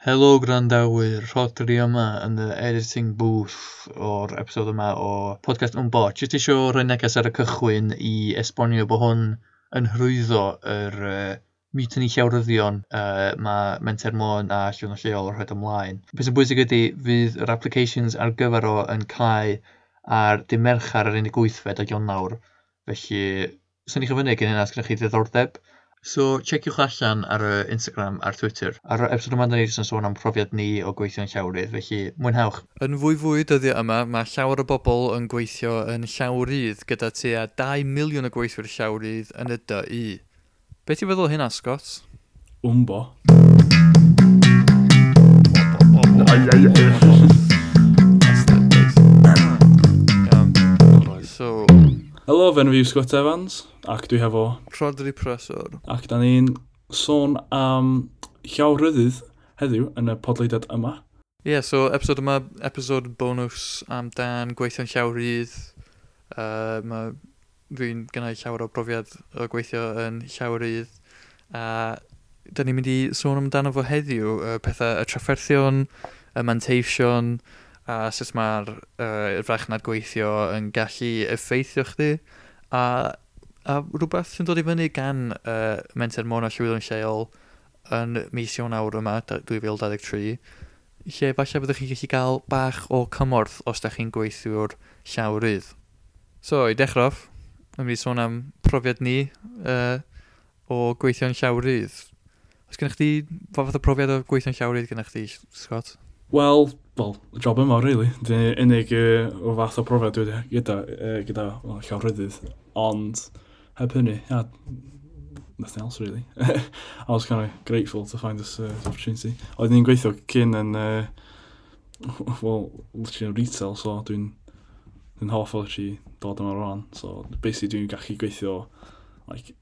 Helo gwrandawyr, Rodri yma yn y editing booth o'r episod yma o podcast Wmbo. Jyst eisiau rhoi neges ar y cychwyn i esbonio bod hwn yn hrwyddo yr uh, mutiny llawryddion uh, mae Menter Môn a Llywno Lleol yn rhoi ymlaen. Beth sy'n bwysig ydy, fydd yr applications ar gyfer o yn cael ar dim merchar ar 18fed o Ionawr. Felly, sy'n ni chyfynnu gen hynna, os gennych chi ddiddordeb? So checiwch allan ar y Instagram a'r Twitter. Ar y episod yma, da ni jyst yn sôn am profiad ni o gweithio yn llawrydd, felly mwynhewch. Yn fwy fwy dyddiau yma, mae llawer o bobl yn gweithio yn llawrydd gyda tua 2 miliwn o gweithwyr llawrydd yn y DI. Be ti'n feddwl hynna, Scott? Wmbo. Helo, fenw fi Scott Evans ac dwi hefo... Rodri Presor. Ac da ni'n sôn am llawryddydd heddiw yn y podleidiad yma. Ie, yeah, so episod yma, episod bonus am dan gweithio'n llawrydd. Uh, mae fi'n gynnau llawer o brofiad o gweithio yn llawrydd. A uh, da ni'n mynd i sôn amdano fo heddiw, uh, pethau y trafferthion, y manteision, a sut mae'r uh, frachnad gweithio yn gallu effeithio chdi. A A rhywbeth sy'n dod i fyny gan uh, Menter Môn a Llywyddo'n lleol yn mis Ionawr yma, 2023, lle falle byddwch chi'n gallu cael bach o cymorth os da chi'n gweithio'r llawrydd. So, i dechrau, yn mynd i sôn am profiad ni uh, o gweithio'n llawrydd. Os gennych chi, fa fath o profiad o gweithio'n llawrydd gennych chi, Scott? Wel, well, job yma, really. Dwi'n unig uh, o fath o profiad dwi wedi gyda, uh, gyda well, llawryddydd. Ond, heb hynny, yeah, nothing else really. I was kind of grateful to find this, uh, this opportunity. Oedden ni'n gweithio cyn yn, uh, well, literally yn retail, so dwi'n dwi'n hoff o literally dod yma rhan. So, basically dwi'n gallu gweithio, like,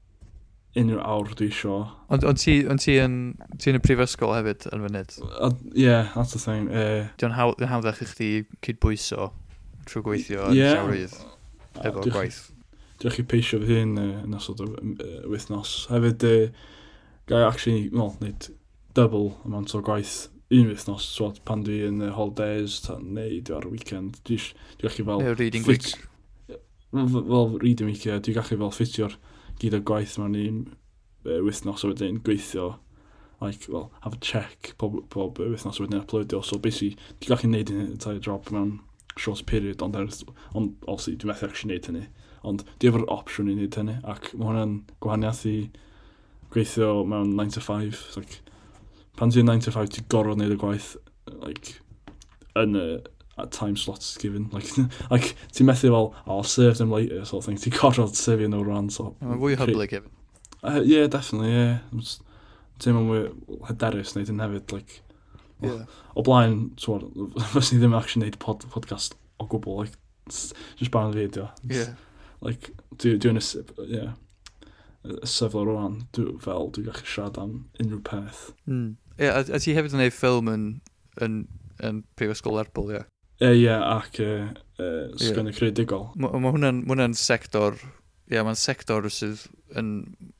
unrhyw awr dwi isio. Ond on ti, on ti yn, ti yn y prifysgol hefyd yn fynd? Uh, yeah, that's the thing. Uh, Dwi'n hawdd, hawddach i chdi cydbwyso trwy gweithio yn yeah, llawrydd efo gwaith. Dwi'n chi peisio fy hun uh, yn osod y uh, wythnos. Hefyd, uh, gai actually, well, nid double amount o gwaith un wythnos, so pan dwi yn uh, holidays, ta, neu dwi ar y weekend, dwi gallu fel... Neu reading fit, week. Fel reading week, ie, dwi'n gallu fel ffitio'r gyd o gwaith mewn un uh, wythnos a wedyn gweithio like, well, have a check pob, pob uh, wythnos wedyn uploadio, so basically, dwi'n gallu neud yn entire job mewn short period, ond, er, ond obviously, dwi'n methu actually neud hynny ond di efo'r opsiwn i wneud hynny, ac mae hwnna'n gwahaniaeth i gweithio mewn 9 to 5. Like, pan ti'n 9 to 5, ti'n gorfod wneud y gwaith like, yn y at time slots given. Like, like ti'n methu fel, oh, I'll serve them later, sort of thing. Ti'n gorfod sefio nhw rhan, so... Mae'n fwy hyblyg hefyd. Uh, yeah, definitely, yeah. Ti'n mwy hyderus wneud yn hefyd, like... Yeah. O blaen, twar, fes ni ddim actually neud pod, podcast o gwbl, like, just barn y fideo. Yeah like, dwi, dwi yn y, yeah, y sefyl rwan, dwi, fel, dwi'n gallu siarad am unrhyw peth. Mm. Yeah, a, a ti hefyd yn gwneud ffilm yn, yn, yn prifysgol erbol, ie? Yeah. Ie, ac uh, uh, sgwennu yeah. creadigol. Mae ma, hwnna'n ma hwnna sector, ie, yeah, mae'n sector sydd yn,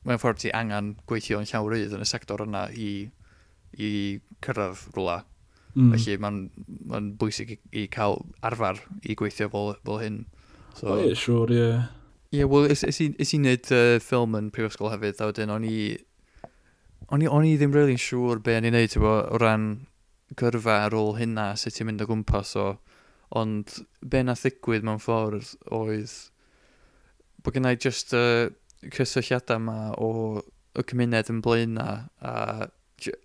mae'n ffordd ti angen gweithio yn llawer ydd yn y sector yna i, i cyrraedd rhywle. Mm. Felly mae'n ma bwysig i, i cael arfer i gweithio fel, fel hyn. So, o, ie, siwr, ie. Ie, wel, is i wneud uh, ffilm yn prifysgol hefyd, a wedyn o'n i... O'n i, on i ddim really siŵr be o'n i'n neud, tyfo, o ran gyrfa ar ôl hynna, sut ti'n mynd o gwmpas o... Ond be na ddigwydd mewn ffordd oedd bod gennau just y uh, cysylltiadau yma o y cymuned yn blaen na a,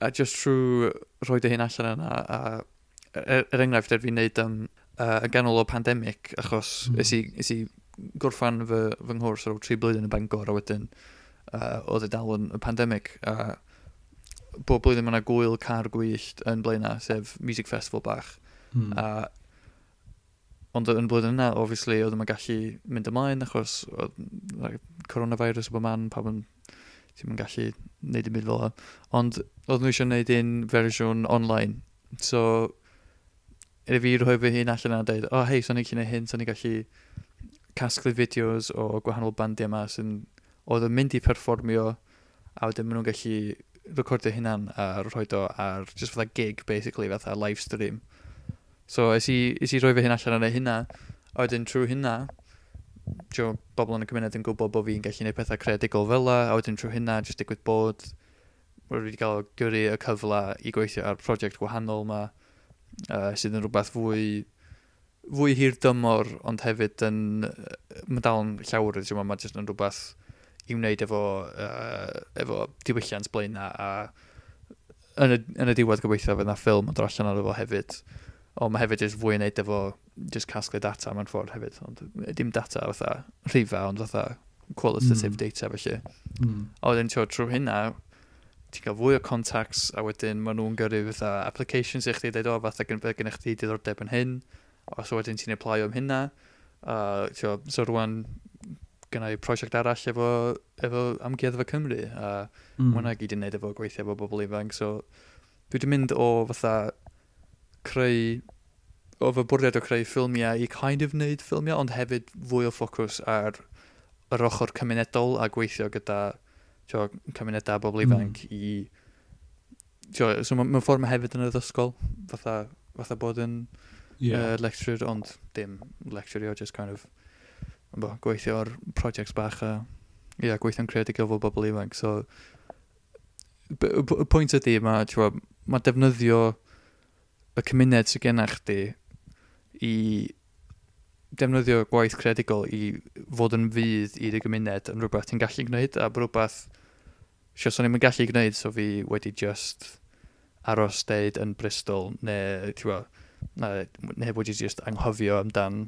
a just trwy rhoi dy hyn allan yna a er, er enghraifft er fi'n neud am uh, y ganol o pandemig, achos mm. is i, gorffan fy, fy nghwrs ar ôl tri blwyddyn yn Bangor, a wedyn uh, oedd y dal yn y pandemig. Uh, bob blwyddyn mae yna gwyl car gwyllt yn blaenau, sef music festival bach. Mm. a ond yn blwyddyn yna, obviously, oedd yma gallu mynd ymlaen, achos oedd like, coronavirus o bo man, pawb yn ti'n mynd gallu neud y byd fel hwn. Ond oedd nhw eisiau neud un fersiwn online. So iddo fi rhoi fy hun allan a dweud, o oh, hei, so'n i'n gallu hyn, so'n i'n gallu casglu fideos o gwahanol bandiau yma sy'n oedd yn mynd i perfformio a wedyn maen nhw'n gallu recordio hynna'n a rhoi do ar just fatha gig basically fatha live stream. So es i, es i rhoi fy hun allan ar hynna a wedyn trwy hynna jo, bobl yn y cymuned yn gwybod bod fi'n gallu gwneud pethau creadigol fel a wedyn trwy hynna just digwydd bod wedi cael gyrru y cyfle i gweithio ar prosiect gwahanol yma, uh, sydd yn rhywbeth fwy fwy hir dymor, ond hefyd yn... Mae'n dal yn llawer, ti'n meddwl, mae jyst yn rhywbeth i wneud efo, uh, efo diwylliant blaen na, a yn y, yn y diwedd gobeithio fydd na ffilm yn drollan ar efo hefyd. Ond mae hefyd jyst fwy yn neud efo just casglu data mewn ffordd hefyd, ond dim data fatha rhifa, ond fatha qualitative mm. data felly. Mm. A wedyn trwy hynna, ti'n cael fwy o contacts a wedyn maen nhw'n gyrru fatha applications i chdi dweud o fatha gynnu gen i chdi diddordeb yn hyn a so wedyn ti'n apply am hynna a tio, so rwan gynnau prosiect arall efo, efo amgueddfa Cymru a mm. mwynhau gyd yn neud efo gweithio efo bobl ifanc so dwi wedi mynd o fatha creu o fy bwriad o creu ffilmiau i kind of wneud ffilmiau ond hefyd fwy o ffocws ar yr ochr cymunedol a gweithio gyda tio, cymunedau bobl ifanc mm. i... Tio, so mae'n ma ffordd mae hefyd yn y ddysgol, fatha, fatha bod yn yeah. uh, lecturer, ond dim lecturer, just kind of bo, gweithio ar projects bach a yeah, gweithio'n creadigol fel bobl ifanc. So, y pwynt ydy, mae ma defnyddio y cymuned sydd gennych chdi i defnyddio gwaith credigol i fod yn fydd i'r gymuned yn rhywbeth ti'n gallu gwneud a rhywbeth sio sôn i'n gallu gwneud so fi wedi just aros deud yn Bristol neu ti'n bo, neu wedi just anghofio amdan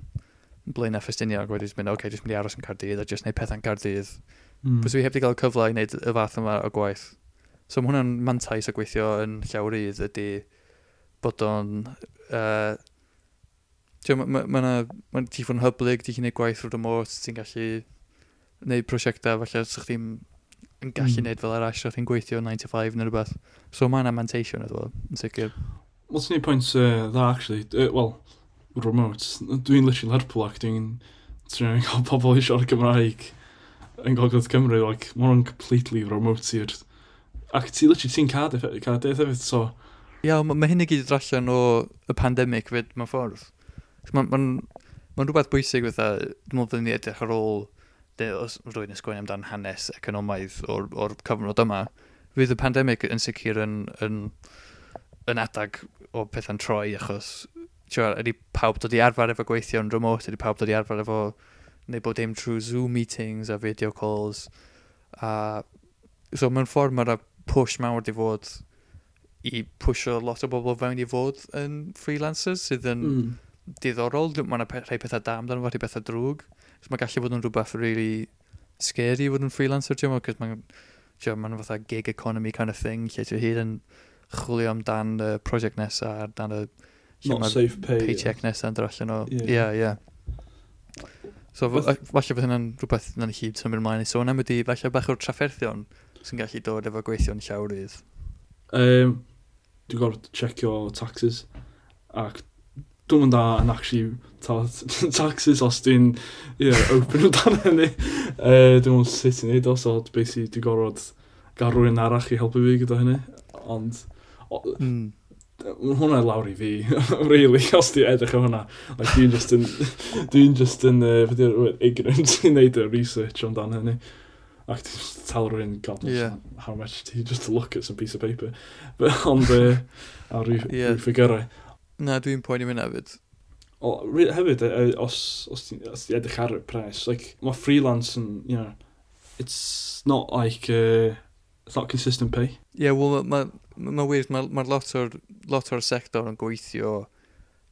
blaen a ffestinio ac wedi mynd, oce, okay, jyst mynd i aros yn Cardydd a jyst neud pethau'n Cardydd. Mm. Bys fi heb di cael cyfle i wneud y fath yma o gwaith. So mae hwnna'n mantais o gweithio yn llawrydd ydy bod o'n uh, Mae ma, ma, ma ti fod yn hyblyg, ti'n gwneud gwaith rwy'n remote, ti'n gallu gwneud prosiectau, falle os ydych chi'n yn gallu gwneud mm. fel arall, roedd chi'n gweithio 9 to 5 neu rhywbeth. So mae yna mantation ydw yn sicr. Wel, ti'n ei pwynt uh, dda, actually. Uh, Wel, remote. Dwi'n literally Lerpwl ac dwi'n trin cael pobl i siarad Cymraeg yn Gogledd Cymru. Like, mae completely remote i'r... Ac ti literally ti'n cadw hefyd, so... Ia, yeah, mae ma hyn i gyd allan o y pandemig fyd mewn ffordd. Mae'n ma, ma rhywbeth bwysig fatha, dwi'n meddwl ni edrych ar ôl os rwy'n ysgwyn amdan hanes economaidd o'r, or cyfnod yma, fydd y pandemig yn sicr yn, yn, yn adag o pethau'n troi achos tiwar, ydy pawb dod i arfer efo gweithio yn remote, ydy pawb dod i arfer efo neu bod dim trwy Zoom meetings a video calls. A, so mewn ffordd mae'r push mawr di fod i pwysio lot o bobl fewn i fod yn freelancers sydd yn mm diddorol, mae yna rhai pethau da amdano fo, rhai pethau drwg. So mae gallu bod yn rhywbeth really scary fod yn freelancer, ti'n meddwl, mae'n ma, ma fatha gig economy kind of thing, lle ti'n hyd yn chwilio amdan y uh, prosiect nesaf, dan y Not safe pay. Paycheck yeah. nesaf yn dod allan o. Ie, ie. So, falle fydd hynna'n rhywbeth na'n i chi symud ymlaen i sôn am ydy, falle bach o'r trafferthion sy'n gallu dod efo gweithio'n llawrydd. Um, dwi'n gorfod checio taxes ac dwi'n mynd da yn actually taxes os dwi'n yeah, open o dan hynny. Uh, dwi'n mynd sut i'n neud os, o basically dwi'n gorfod gael rhywun arall i helpu fi gyda hynny. Ond, mm mae hwnna lawr i fi, really, os dwi'n edrych o hwnna. Like, dwi'n just yn, dwi'n just yn, uh, ignorant i wneud y research ond dan hynny. Ac ti'n tell rhywun, god yeah. how much, you just look at some piece of paper. But, ond, uh, a rhyw yeah. ffigurau. Na, dwi'n poeni mynd hefyd. O, hefyd, os, os ti'n edrych ar y pres, like, mae freelance yn, you know, it's not like, uh, it's not consistent pay. Yeah, well, mae ma, ma weird, mae ma lot o'r lot o'r sector yn gweithio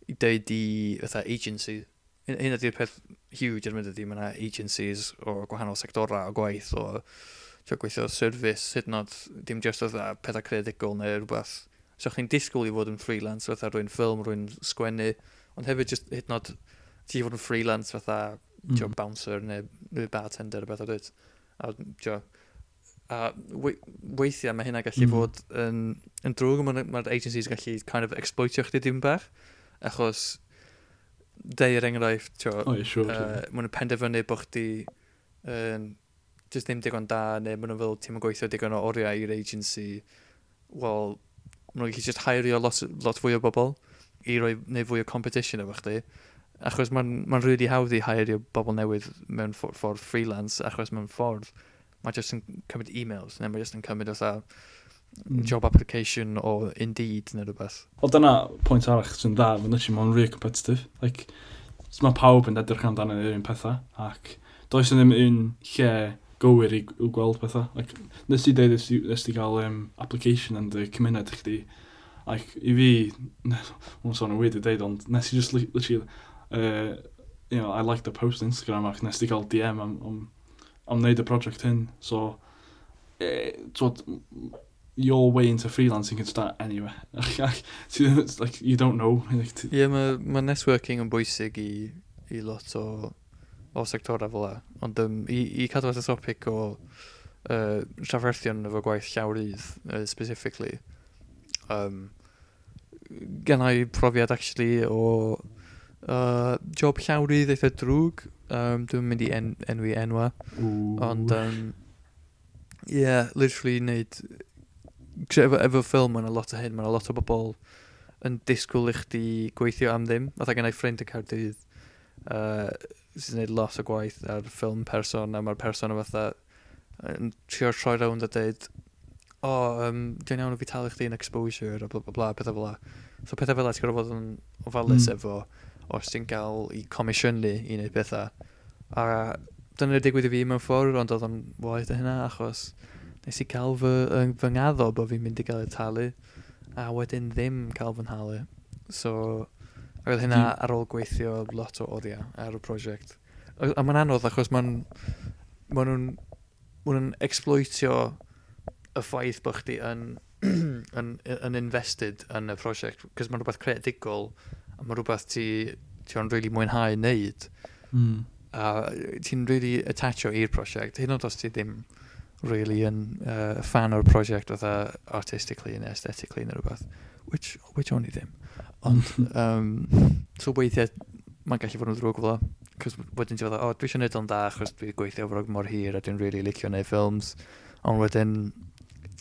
i deud i, fatha, agency. Hyn ydy'r peth huge ar mynd ydy, mae yna agencies o gwahanol sectorau o gwaith, o gweithio service, hyd yn oed, dim just oedd pethau credigol neu rhywbeth So chi'n disgwyl i fod yn freelance, fatha rwy'n ffilm, rwy'n sgwennu, ond hefyd just hyd nod ti fod yn freelance fatha mm. jo, bouncer neu, neu bartender o beth o dweud. A, jo, a we, weithiau mae hynna gallu mm. fod yn, yn drwg, mae'r ma agencies gallu kind of exploitio chdi dim bach, achos deir er enghraifft, tio, oh, yeah, sure, uh, maen penderfynu bod chdi um, just ddim digon da, neu maen nhw'n fel ti'n gweithio digon o oriau i'r agency, wel, maen nhw'n gallu just hairio lot, lot fwy o bobl i roi neu fwy o competition efo chdi. Achos mae'n ma rili really hawdd i hairio bobl newydd mewn ffordd, ffordd freelance, achos mewn ffordd mae jyst yn cymryd e-mails, neu mae jyst yn cymryd otha mm. job application o Indeed neu rhywbeth. O dyna pwynt arach sy'n dda, mae'n literally mae'n really competitive. Like, mae pawb yn edrych amdano yr un pethau, ac does yn ddim un lle gywir i gweld pethau. Like, nes i dweud nes i gael um, application yn dy cymuned chdi, like, i fi, mae'n sôn yn weird i dweud, ond nes i just literally, uh, you know, I liked the post on Instagram ac nes i gael DM am, am, am wneud y project hyn. So, eh, twod, your way into freelancing can start anywhere. like, you don't know. Ie, yeah, mae ma networking yn bwysig i, i lot o o sectorau fel e. Ond um, i, i cadw at y topic o uh, trafferthion efo gwaith llawrydd, uh, specifically, um, gen i profiad actually o uh, job llawrydd eitha drwg. Um, dwi'n mynd i en enwi enwa. Ooh. Ond, um, yeah, literally wneud... Efo, efo ffilm, mae'n a lot o hyn, mae'n a lot o bobl yn disgwyl i chdi gweithio am ddim. Oedd gen i ffrind y cael uh, sy'n gwneud lot o gwaith ar ffilm person a mae'r person o fatha yn trio troi rownd a dweud o, oh, um, dwi'n iawn o fi talu chdi'n exposure a bla bla bla, pethau fel la. So pethau fel la, ti'n gorfod fod yn ofalus mm. efo os ti'n cael i comisiynu i wneud pethau. A dyna'r digwydd i fi mewn ffordd, ond oedd o'n waith hynna achos nes i cael fy, fy ngaddo bod fi'n mynd i gael ei talu a wedyn ddim cael fy nhalu. So, Ac oedd hynna ar ôl gweithio lot o oriau ar y prosiect. A, a mae'n anodd achos mae'n... ma nhw'n ma nhw exploitio y ffaith bod chdi yn, yn, yn invested yn y prosiect. Cos mae'n rhywbeth creadigol a mae'n rhywbeth ti, ti o'n really mwynhau wneud. Mm. A ti'n really attacho i'r prosiect. Hyn ond os ti ddim really yn uh, fan o'r prosiect oedd artistically neu aesthetically neu rhywbeth which, which o'n i ddim. Ond, um, so weithiau, mae'n gallu fod yn ddrwg fel Cos wedyn ti'n feddwl, o, dwi eisiau gwneud o'n da, achos dwi gweithio frog mor hir a dwi'n really licio gwneud ffilms. Ond wedyn,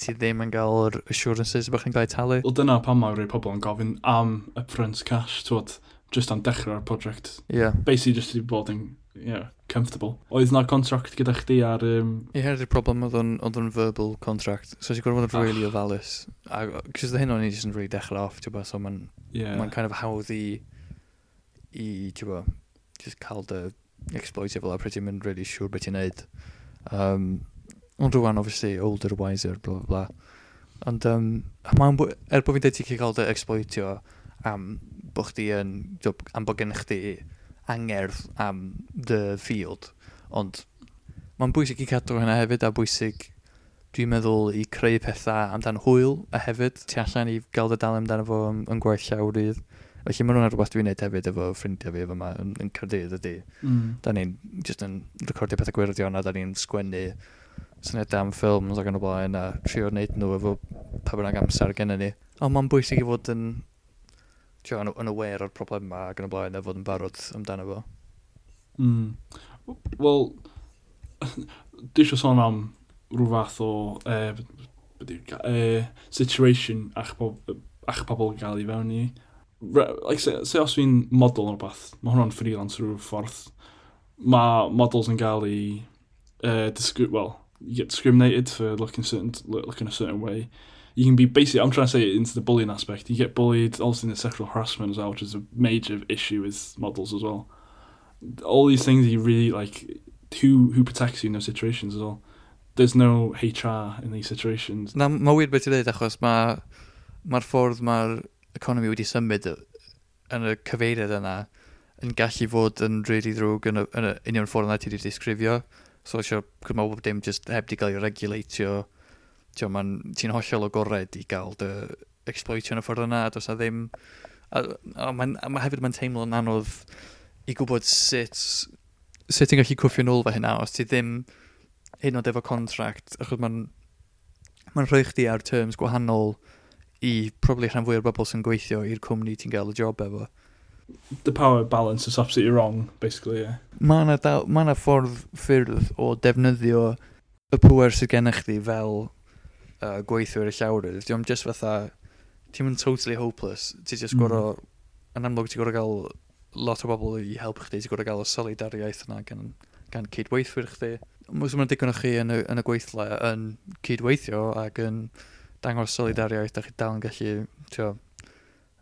ti ddim yn cael yr assurances bych chi'n cael ei talu. Wel dyna pan mae rhai pobl yn gofyn am upfront cash, twod just am dechrau'r project. Yeah. Basically just i bod yn yeah, comfortable. Oedd na contract gyda chdi ar... Um... I yeah, y problem oedd o'n verbal contract. So ti'n gwybod bod yn really ah. ofalus. A cys hyn o'n i jyst yn really dechrau off, ti'n so mae'n yeah. ma kind of hawdd i, i ti'n just cael dy exploitio fel a pryd ti'n mynd really siŵr sure beth ti'n neud. Um, ond rwan, obviously, older, wiser, bla bla bla. Ond um, er bod fi'n dweud ti'n cael dy exploitio am um, bod chdi yn, am bod gennych chdi angerdd am the field, ond mae'n bwysig i cadw hynna hefyd a bwysig dwi'n meddwl i creu pethau amdan hwyl a hefyd ti allan i gael dy dal amdano fo yn, yn gwaith llawrydd. Felly mae hwnna'n rhywbeth dwi'n neud hefyd efo ffrindiau fi efo yma yn, yn Cardydd ydy. Mm. Da ni'n just yn recordio pethau gwirdion a da ni'n sgwennu syniadau am ffilms ac yn y blaen a trio wneud nhw efo pa bynnag amser gen ni. Ond mae'n bwysig i fod yn yn, yn aware o'r problemau ac yn y blaen a fod yn barod amdano fo. Mm. Wel, dwi eisiau sôn am rhyw fath o uh, uh, situation a'ch pobl, a'ch pobl gael i fewn i. Re, like, se, se os fi'n model o'r bath, mae hwnna'n freelance rhyw ffordd. Mae models yn cael i uh, disgri well, you get discriminated for looking, certain, looking a certain way you can be basically, I'm trying to say it into the bullying aspect. You get bullied, also in the sexual harassment as well, which is a major issue with models as well. All these things you really like, who who protects you in those situations as well. There's no HR in these situations. Na, mae wir beth i ddweud achos mae'r ma, ffordd mae'r economi wedi symud yn y cyfeiriad yna yn gallu fod yn really ddrwg yn, y, yn y union ffordd yna ti wedi disgrifio. So, sure, cos mae bob dim just heb di gael ei regulatio ti'n hollol o gored i gael dy exploitio yn y ffordd yna, a does a ddim... A, a, ma, a ma hefyd mae'n teimlo'n anodd i gwybod sut, sut ti'n gallu cwffio nôl fe hynna, os ti ddim hyn oed efo contract, achos mae'n ma rhoi chdi ar terms gwahanol i probably rhan fwy o'r bobl sy'n gweithio i'r cwmni ti'n gael y job efo. The power balance is absolutely wrong, basically, yeah. Mae yna ma, na, ffordd ffyrdd o defnyddio y pwer sydd gennych chdi fel uh, gweithwyr y llawrydd, diolch just fatha, ti'n mynd totally hopeless, ti'n just gorau, mm. yn amlwg ti'n gorau gael lot o bobl i helpu chdi, ti'n gorau gael y solidariaeth yna gan, gan cydweithwyr chdi. Mwys yma'n digon o chi yn y, yn y gweithle yn cydweithio ac yn dangos solidariaeth, da chi dal yn gallu, tio,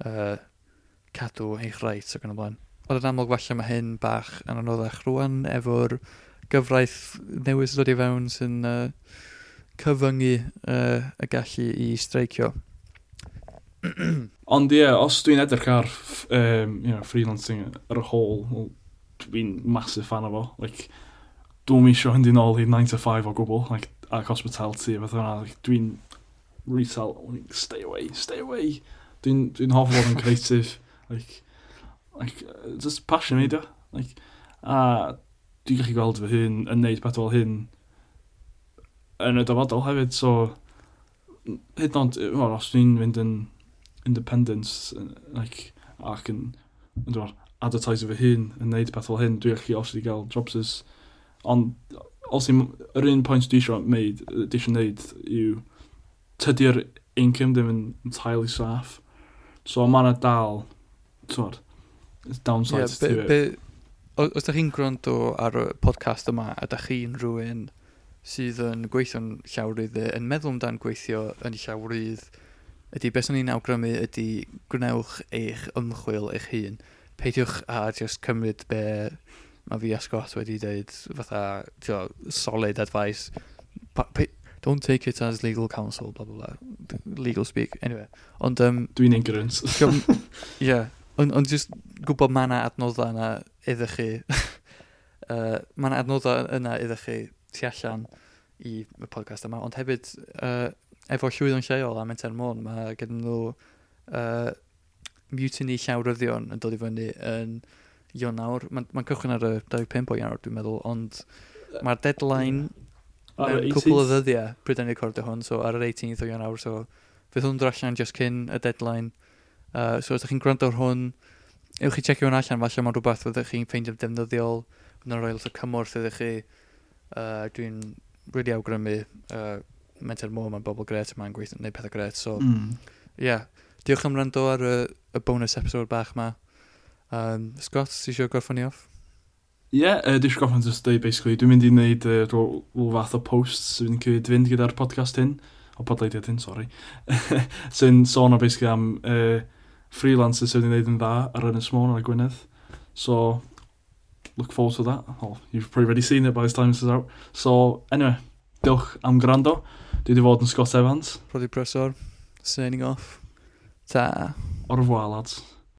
uh, cadw eich reit ac yn y blaen. Ond yn amlwg falle mae hyn bach yn anoddach rwan efo'r gyfraith newydd sydd wedi fewn sy'n uh, cyfyngu uh, y gallu i streicio. Ond ie, yeah, os dwi'n edrych ar um, you know, freelancing ar y whole, well, dwi'n massive fan o fo. Like, dwi'n eisiau hynny nôl i 9 to 5 o gwbl, like, ac hospitality a beth hwnna. Like, dwi'n resell, like, stay away, stay away. Dwi'n dwi, hoffi fod yn creative. like, like, just passion mi. Like, a dwi'n gallu gweld fy hun yn neud beth fel hyn yn y dyfodol hefyd, so hyd yn oed, well, os dwi'n mynd yn independence, like, ac yn, yn dweud, advertise fy hun, yn neud beth fel hyn, dwi'n gallu os i gael jobsys. Ond, os i'n, yr un pwynt dwi eisiau neud, dwi eisiau neud, yw, tydi'r income ddim yn entirely saff. So, mae yna dal, twod, downsides yeah, to it. Os ydych chi'n gwrando ar y podcast yma, a ydych chi'n rhywun sydd yn gweithio'n llawrydd yn meddwl amdan gweithio yn llawrydd ydy beth o'n i'n awgrymu ydy gwnewch eich ymchwil eich hun. Peidiwch a just cymryd be mae fi a Scott wedi dweud fatha tio, solid advice. Pa, pa, don't take it as legal counsel, blah, blah, blah. Legal speak, anyway. Ond... Um, Dwi'n ignorant. Ie. yeah. Ond on just gwybod mae yna adnoddau yna iddo chi. uh, mae yna adnoddau yna iddo chi tu allan i y podcast yma, ond hefyd uh, efo llwydd yn lleol am Enter Môn, mae gen nhw uh, mutiny llawryddion yn dod i fyny yn Ionawr. Mae'n ma cychwyn ar y 25 o Ionawr, dwi'n meddwl, ond mae'r deadline uh, mewn cwpl o ddyddiau pryd yn recordio hwn, so ar yr 18th o Ionawr, so fydd hwn allan just cyn y deadline. Uh, so os ydych chi'n gwrando ar hwn, ewch chi checio hwn allan, falle mae'n rhywbeth fyddwch chi'n ffeindio defnyddiol, yn yr oel o cymorth ydych chi uh, dwi'n really awgrymu uh, menter mô mae'n bobl gret yma'n gweithio neu pethau gret so mm. yeah diolch am rando ar y, y bonus episode bach ma. Um, Scott ti eisiau gorffan ni off? Ie, yeah, uh, dwi'n gorffan just dweud basically dwi'n mynd i wneud uh, rhyw fath o posts sy'n cyd-fynd gyda'r podcast hyn. O podleidiad hyn, sori. Sy'n sôn o basically am uh, freelancers sy'n wedi'i wneud yn dda ar Ynys Môn ar y Gwynedd. So look forward to that. Well, you've probably already seen it by this time this is out. So, anyway, diolch am gwrando. Dwi wedi fod yn Scott Evans. Roddy Presor, signing off. Ta. Au revoir, lads.